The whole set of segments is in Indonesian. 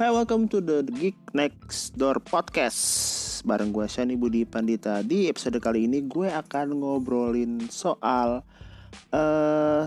Hai, welcome to the Geek Next Door Podcast. Bareng gue Shani Budi Pandita. Di episode kali ini gue akan ngobrolin soal uh,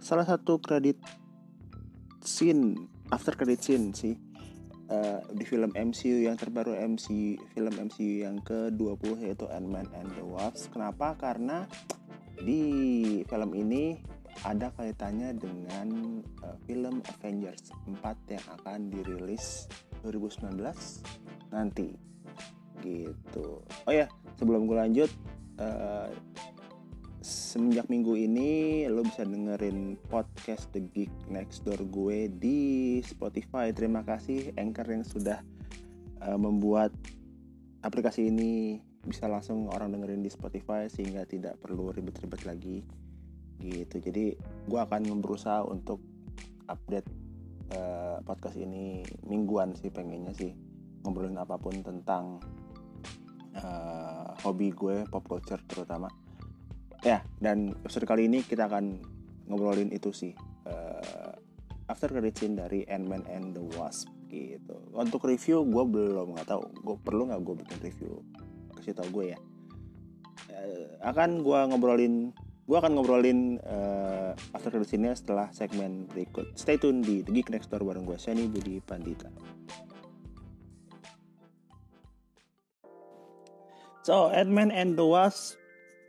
Salah satu kredit scene After credit scene sih. Uh, Di film MCU yang terbaru MC Film MCU yang ke-20 yaitu Ant-Man and the Wasp. Kenapa? Karena di film ini ada kaitannya dengan uh, film Avengers 4 yang akan dirilis 2019 nanti. Gitu. Oh ya sebelum gue lanjut uh, semenjak minggu ini lo bisa dengerin podcast The Geek Next Door gue di Spotify. Terima kasih Anchor yang sudah uh, membuat aplikasi ini. Bisa langsung orang dengerin di Spotify sehingga tidak perlu ribet-ribet lagi gitu. Jadi gue akan berusaha untuk update uh, podcast ini mingguan sih pengennya sih ngobrolin apa pun tentang uh, hobi gue pop culture terutama. Ya dan episode kali ini kita akan ngobrolin itu sih uh, after credit scene dari Ant-Man and the Wasp gitu. Untuk review gue belum nggak tahu. Gue perlu nggak gue bikin review? Kasih tau gue ya. Akan gue ngobrolin gue akan ngobrolin uh, after credit scene setelah segmen berikut. Stay tune di The Geek Next Door bareng gue, Shani Budi Pandita. So, Ant-Man and the Wasp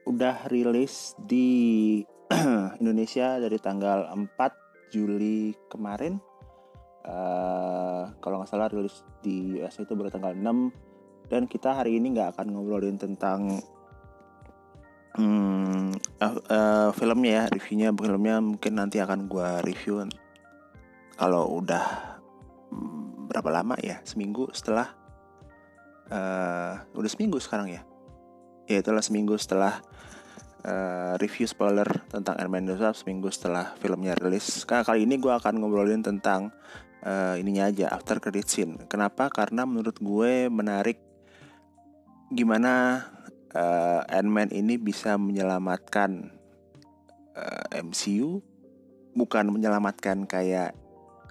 udah rilis di Indonesia dari tanggal 4 Juli kemarin. Uh, kalau nggak salah rilis di US itu baru tanggal 6 dan kita hari ini nggak akan ngobrolin tentang hmm, uh, filmnya ya reviewnya filmnya mungkin nanti akan gue review kalau udah um, berapa lama ya seminggu setelah uh, udah seminggu sekarang ya ya itulah seminggu setelah uh, review spoiler tentang Ant-Man seminggu setelah filmnya rilis. Karena kali ini gue akan ngobrolin tentang uh, ininya aja after credit scene. Kenapa? Karena menurut gue menarik gimana uh, Ant-Man ini bisa menyelamatkan uh, MCU bukan menyelamatkan kayak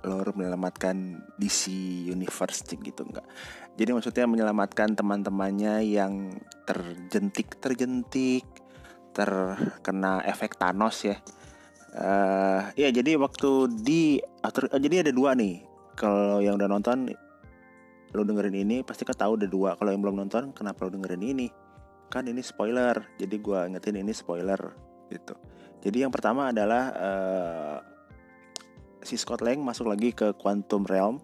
lore menyelamatkan DC Universe gitu enggak. Jadi maksudnya menyelamatkan teman-temannya yang terjentik terjentik terkena efek Thanos ya. Uh, ya jadi waktu di atur, uh, jadi ada dua nih. Kalau yang udah nonton lo dengerin ini pasti kan tahu ada dua. Kalau yang belum nonton kenapa lo dengerin ini? Kan ini spoiler. Jadi gua ingetin ini spoiler gitu. Jadi yang pertama adalah uh, si Scott Lang masuk lagi ke Quantum Realm.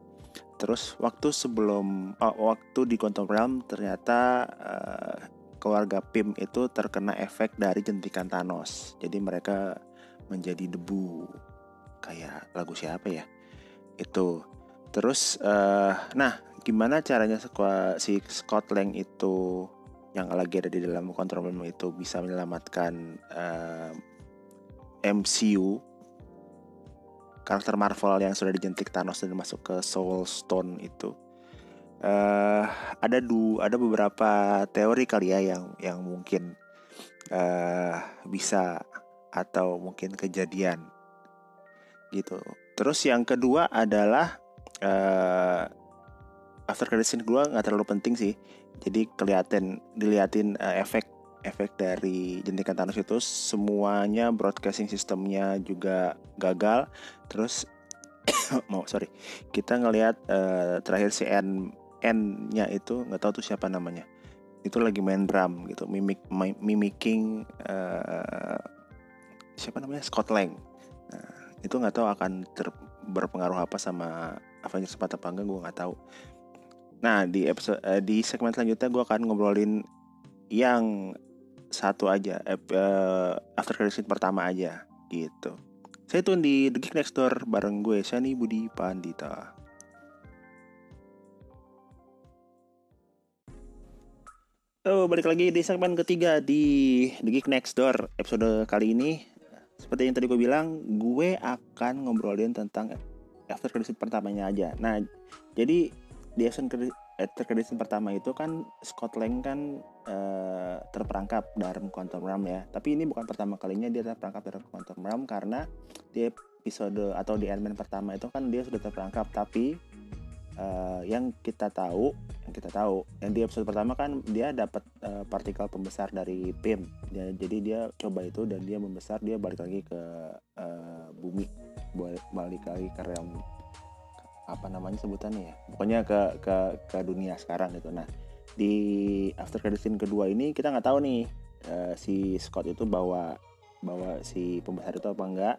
Terus waktu sebelum oh, waktu di Quantum Realm ternyata uh, keluarga Pim itu terkena efek dari jentikan Thanos. Jadi mereka menjadi debu. Kayak lagu siapa ya? Itu. Terus uh, nah, gimana caranya si Scott Lang itu yang lagi ada di dalam Quantum Realm itu bisa menyelamatkan uh, MCU karakter Marvel yang sudah dijentik Thanos dan masuk ke Soul Stone itu. Uh, ada du ada beberapa teori kali ya yang yang mungkin uh, bisa atau mungkin kejadian gitu. Terus yang kedua adalah uh, after credit scene gue nggak terlalu penting sih jadi kelihatan diliatin uh, efek efek dari jentikan Thanos itu semuanya broadcasting sistemnya juga gagal. Terus mau sorry. Kita ngelihat uh, terakhir si N N-nya itu nggak tahu tuh siapa namanya. Itu lagi main drum gitu mimik mimicking uh, siapa namanya? Scott Lang. Nah, itu nggak tahu akan ter, berpengaruh apa sama Avengers 4 apa enggak gue nggak tahu nah di episode uh, di segmen selanjutnya gue akan ngobrolin yang satu aja uh, after credit pertama aja gitu. Saya tuh di The Geek Next Door bareng gue Shani Budi Pandita. Oh, balik lagi di segmen ketiga di The Geek Next Door episode kali ini. Seperti yang tadi gue bilang, gue akan ngobrolin tentang after credit pertamanya aja. Nah, jadi di episode terkait pertama itu kan Scott Lang kan uh, terperangkap dalam Quantum Realm ya. Tapi ini bukan pertama kalinya dia terperangkap dalam Quantum Realm karena di episode atau di Ant-Man pertama itu kan dia sudah terperangkap tapi uh, yang kita tahu yang kita tahu yang di episode pertama kan dia dapat uh, partikel pembesar dari PIM dia, jadi dia coba itu dan dia membesar dia balik lagi ke uh, bumi balik lagi ke realm apa namanya sebutannya ya pokoknya ke ke ke dunia sekarang gitu nah di after credit scene kedua ini kita nggak tahu nih uh, si Scott itu bawa bawa si pembesar itu apa enggak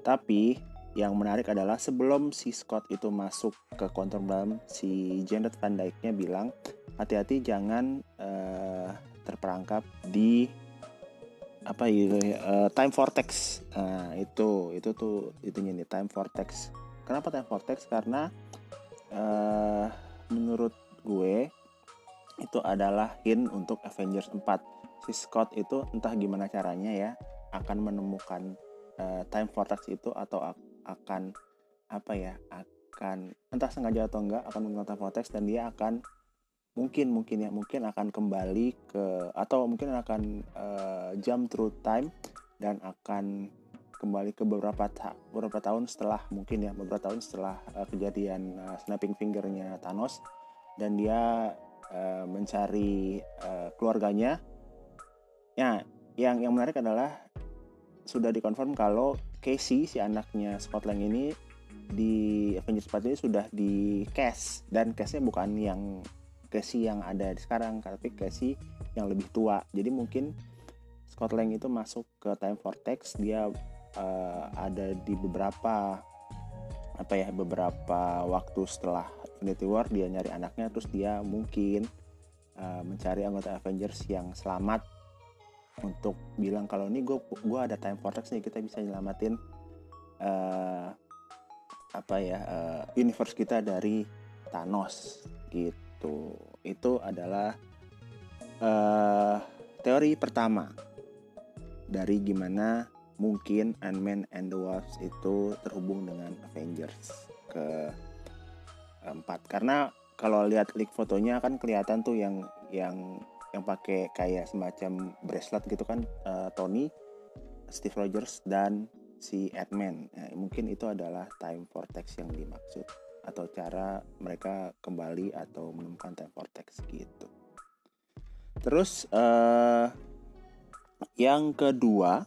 tapi yang menarik adalah sebelum si Scott itu masuk ke Quantum Realm, si Janet Van Dyke-nya bilang hati-hati jangan uh, terperangkap di apa ya uh, time vortex. Nah, itu itu tuh itunya nih time vortex. Kenapa time vortex? Karena uh, menurut gue itu adalah hint untuk Avengers 4. Si Scott itu entah gimana caranya ya akan menemukan uh, time vortex itu atau akan apa ya akan entah sengaja atau enggak akan menggunakan vortex dan dia akan mungkin mungkin ya mungkin akan kembali ke atau mungkin akan uh, jump through time dan akan kembali ke beberapa ta beberapa tahun setelah mungkin ya beberapa tahun setelah uh, kejadian uh, snapping fingernya Thanos. Dan dia uh, mencari uh, keluarganya. Ya yang yang menarik adalah sudah dikonfirm kalau Casey si anaknya Scott Lang ini di Avengers 4 ini sudah di cast. Dan castnya bukan yang Casey yang ada sekarang tapi Casey yang lebih tua. Jadi mungkin Scott Lang itu masuk ke time vortex dia uh, ada di beberapa apa ya beberapa waktu setelah Infinity War dia nyari anaknya terus dia mungkin uh, mencari anggota Avengers yang selamat untuk bilang kalau ini gue gue ada time vortex nih kita bisa nyelamatin uh, apa ya uh, universe kita dari Thanos gitu. Itu adalah uh, teori pertama dari gimana mungkin Ant-Man and the Wasp itu terhubung dengan Avengers ke empat karena kalau lihat leak fotonya kan kelihatan tuh yang yang yang pakai kayak semacam bracelet gitu kan uh, Tony, Steve Rogers dan si Edman. Nah, mungkin itu adalah time vortex yang dimaksud atau cara mereka kembali atau menemukan time vortex gitu. Terus uh, yang kedua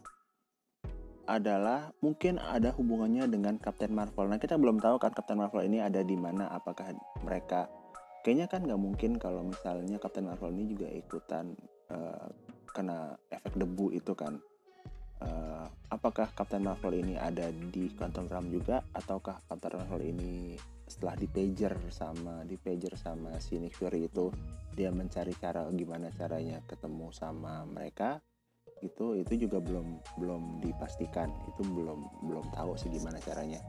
adalah mungkin ada hubungannya dengan Captain Marvel. Nah kita belum tahu kan Captain Marvel ini ada di mana. Apakah mereka kayaknya kan nggak mungkin kalau misalnya Captain Marvel ini juga ikutan uh, kena efek debu itu kan uh, apakah Captain Marvel ini ada di Quantum Realm juga ataukah Captain Marvel ini setelah di pager sama di pager sama si Nick Fury itu dia mencari cara gimana caranya ketemu sama mereka itu itu juga belum belum dipastikan. Itu belum belum tahu sih gimana caranya.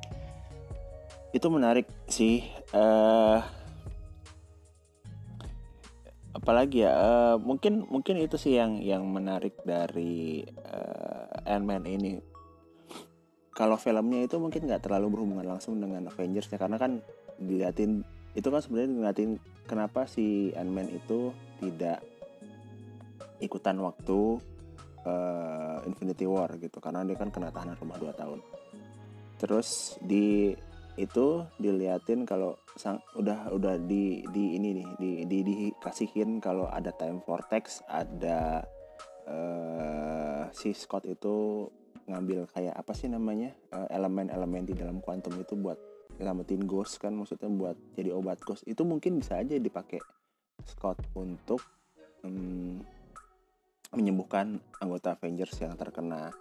Itu menarik sih uh, apalagi ya uh, mungkin mungkin itu sih yang yang menarik dari uh, Ant-Man ini. Kalau filmnya itu mungkin nggak terlalu berhubungan langsung dengan Avengers ya karena kan diliatin itu kan sebenarnya diliatin kenapa si Ant-Man itu tidak ikutan waktu uh, Infinity War gitu karena dia kan kena tahanan rumah 2 tahun. Terus di itu diliatin kalau sang udah udah di di ini nih di di dikasihin kalau ada time vortex ada uh, si Scott itu ngambil kayak apa sih namanya eh, elemen-elemen uh, di dalam kuantum itu buat nyelamatin ghost kan maksudnya buat jadi obat ghost. Itu mungkin bisa aja dipakai Scott untuk um, menyembuhkan anggota Avengers yang terkena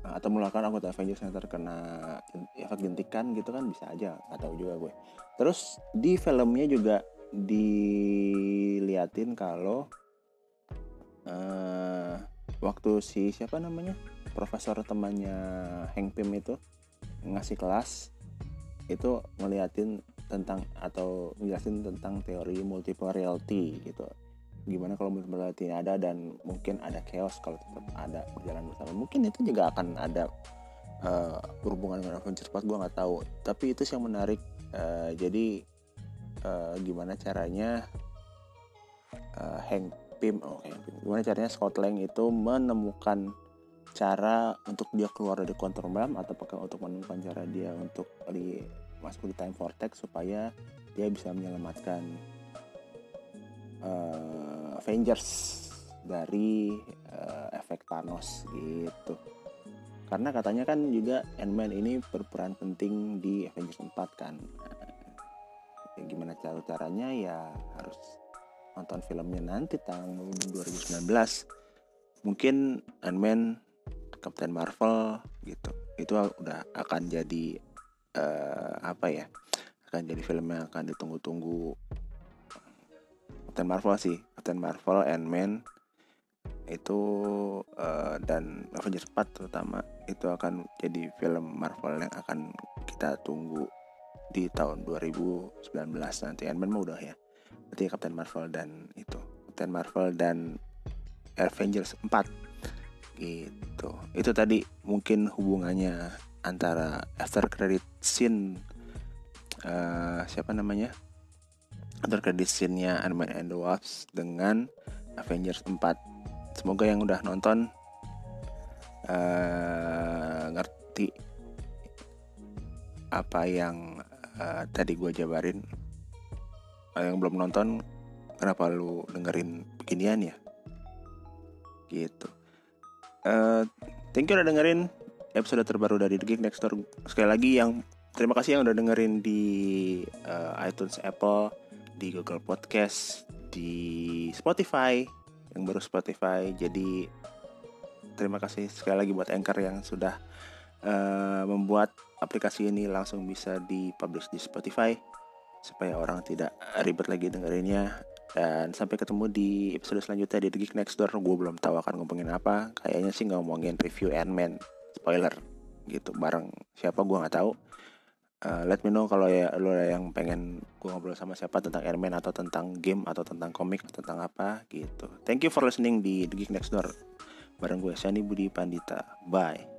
atau melakukan anggota Avengers yang terkena efek gentikan gitu kan bisa aja nggak tahu juga gue. Terus di filmnya juga diliatin kalau uh, waktu si siapa namanya profesor temannya Hank Pym itu ngasih kelas itu ngeliatin tentang atau ngejelasin tentang teori multiple reality gitu gimana kalau multiple ada dan mungkin ada chaos kalau tetap ada berjalan bersama. Mungkin itu juga akan ada uh, berhubungan dengan Avengers 4 gue nggak tahu. Tapi itu sih yang menarik. Uh, jadi uh, gimana caranya uh, Hank Pym oh gimana caranya Scott Lang itu menemukan cara untuk dia keluar dari Quantum Realm atau untuk menemukan cara dia untuk di masuk di time vortex supaya dia bisa menyelamatkan uh, Avengers dari uh, efek Thanos gitu. Karena katanya kan juga Ant-Man ini berperan penting di Avengers 4 kan. Ya gimana cara caranya? Ya harus nonton filmnya nanti tahun 2019 mungkin Ant-Man Captain Marvel gitu. Itu udah akan jadi uh, apa ya? Akan jadi film yang akan ditunggu-tunggu Captain Marvel sih. Captain Marvel Ant-Man itu uh, dan Avengers 4 terutama itu akan jadi film Marvel yang akan kita tunggu di tahun 2019 nanti. Ant-Man mah udah ya. Berarti Captain Marvel dan itu. Captain Marvel dan Avengers 4 gitu. Itu tadi mungkin hubungannya antara after credit scene uh, siapa namanya after credit scene-nya Ant-Man and the Wasp dengan Avengers 4 semoga yang udah nonton uh, ngerti apa yang uh, tadi gue jabarin. Uh, yang belum nonton kenapa lu dengerin beginian ya? Gitu. Uh, thank you udah dengerin episode terbaru dari The Geek Next Door. Sekali lagi yang terima kasih yang udah dengerin di uh, iTunes Apple di Google Podcast di Spotify yang baru Spotify. Jadi terima kasih sekali lagi buat Anchor yang sudah uh, membuat aplikasi ini langsung bisa dipublish di Spotify supaya orang tidak ribet lagi dengerinnya. Dan sampai ketemu di episode selanjutnya di The Geek Next Door. Gue belum tahu akan ngomongin apa. Kayaknya sih ngomongin review Ant-Man. Spoiler. Gitu bareng siapa gue nggak tahu uh, let me know kalau ya lo yang pengen gue ngobrol sama siapa tentang Airman atau tentang game atau tentang komik atau tentang apa gitu. Thank you for listening di The Geek Next Door bareng gue Shani Budi Pandita. Bye.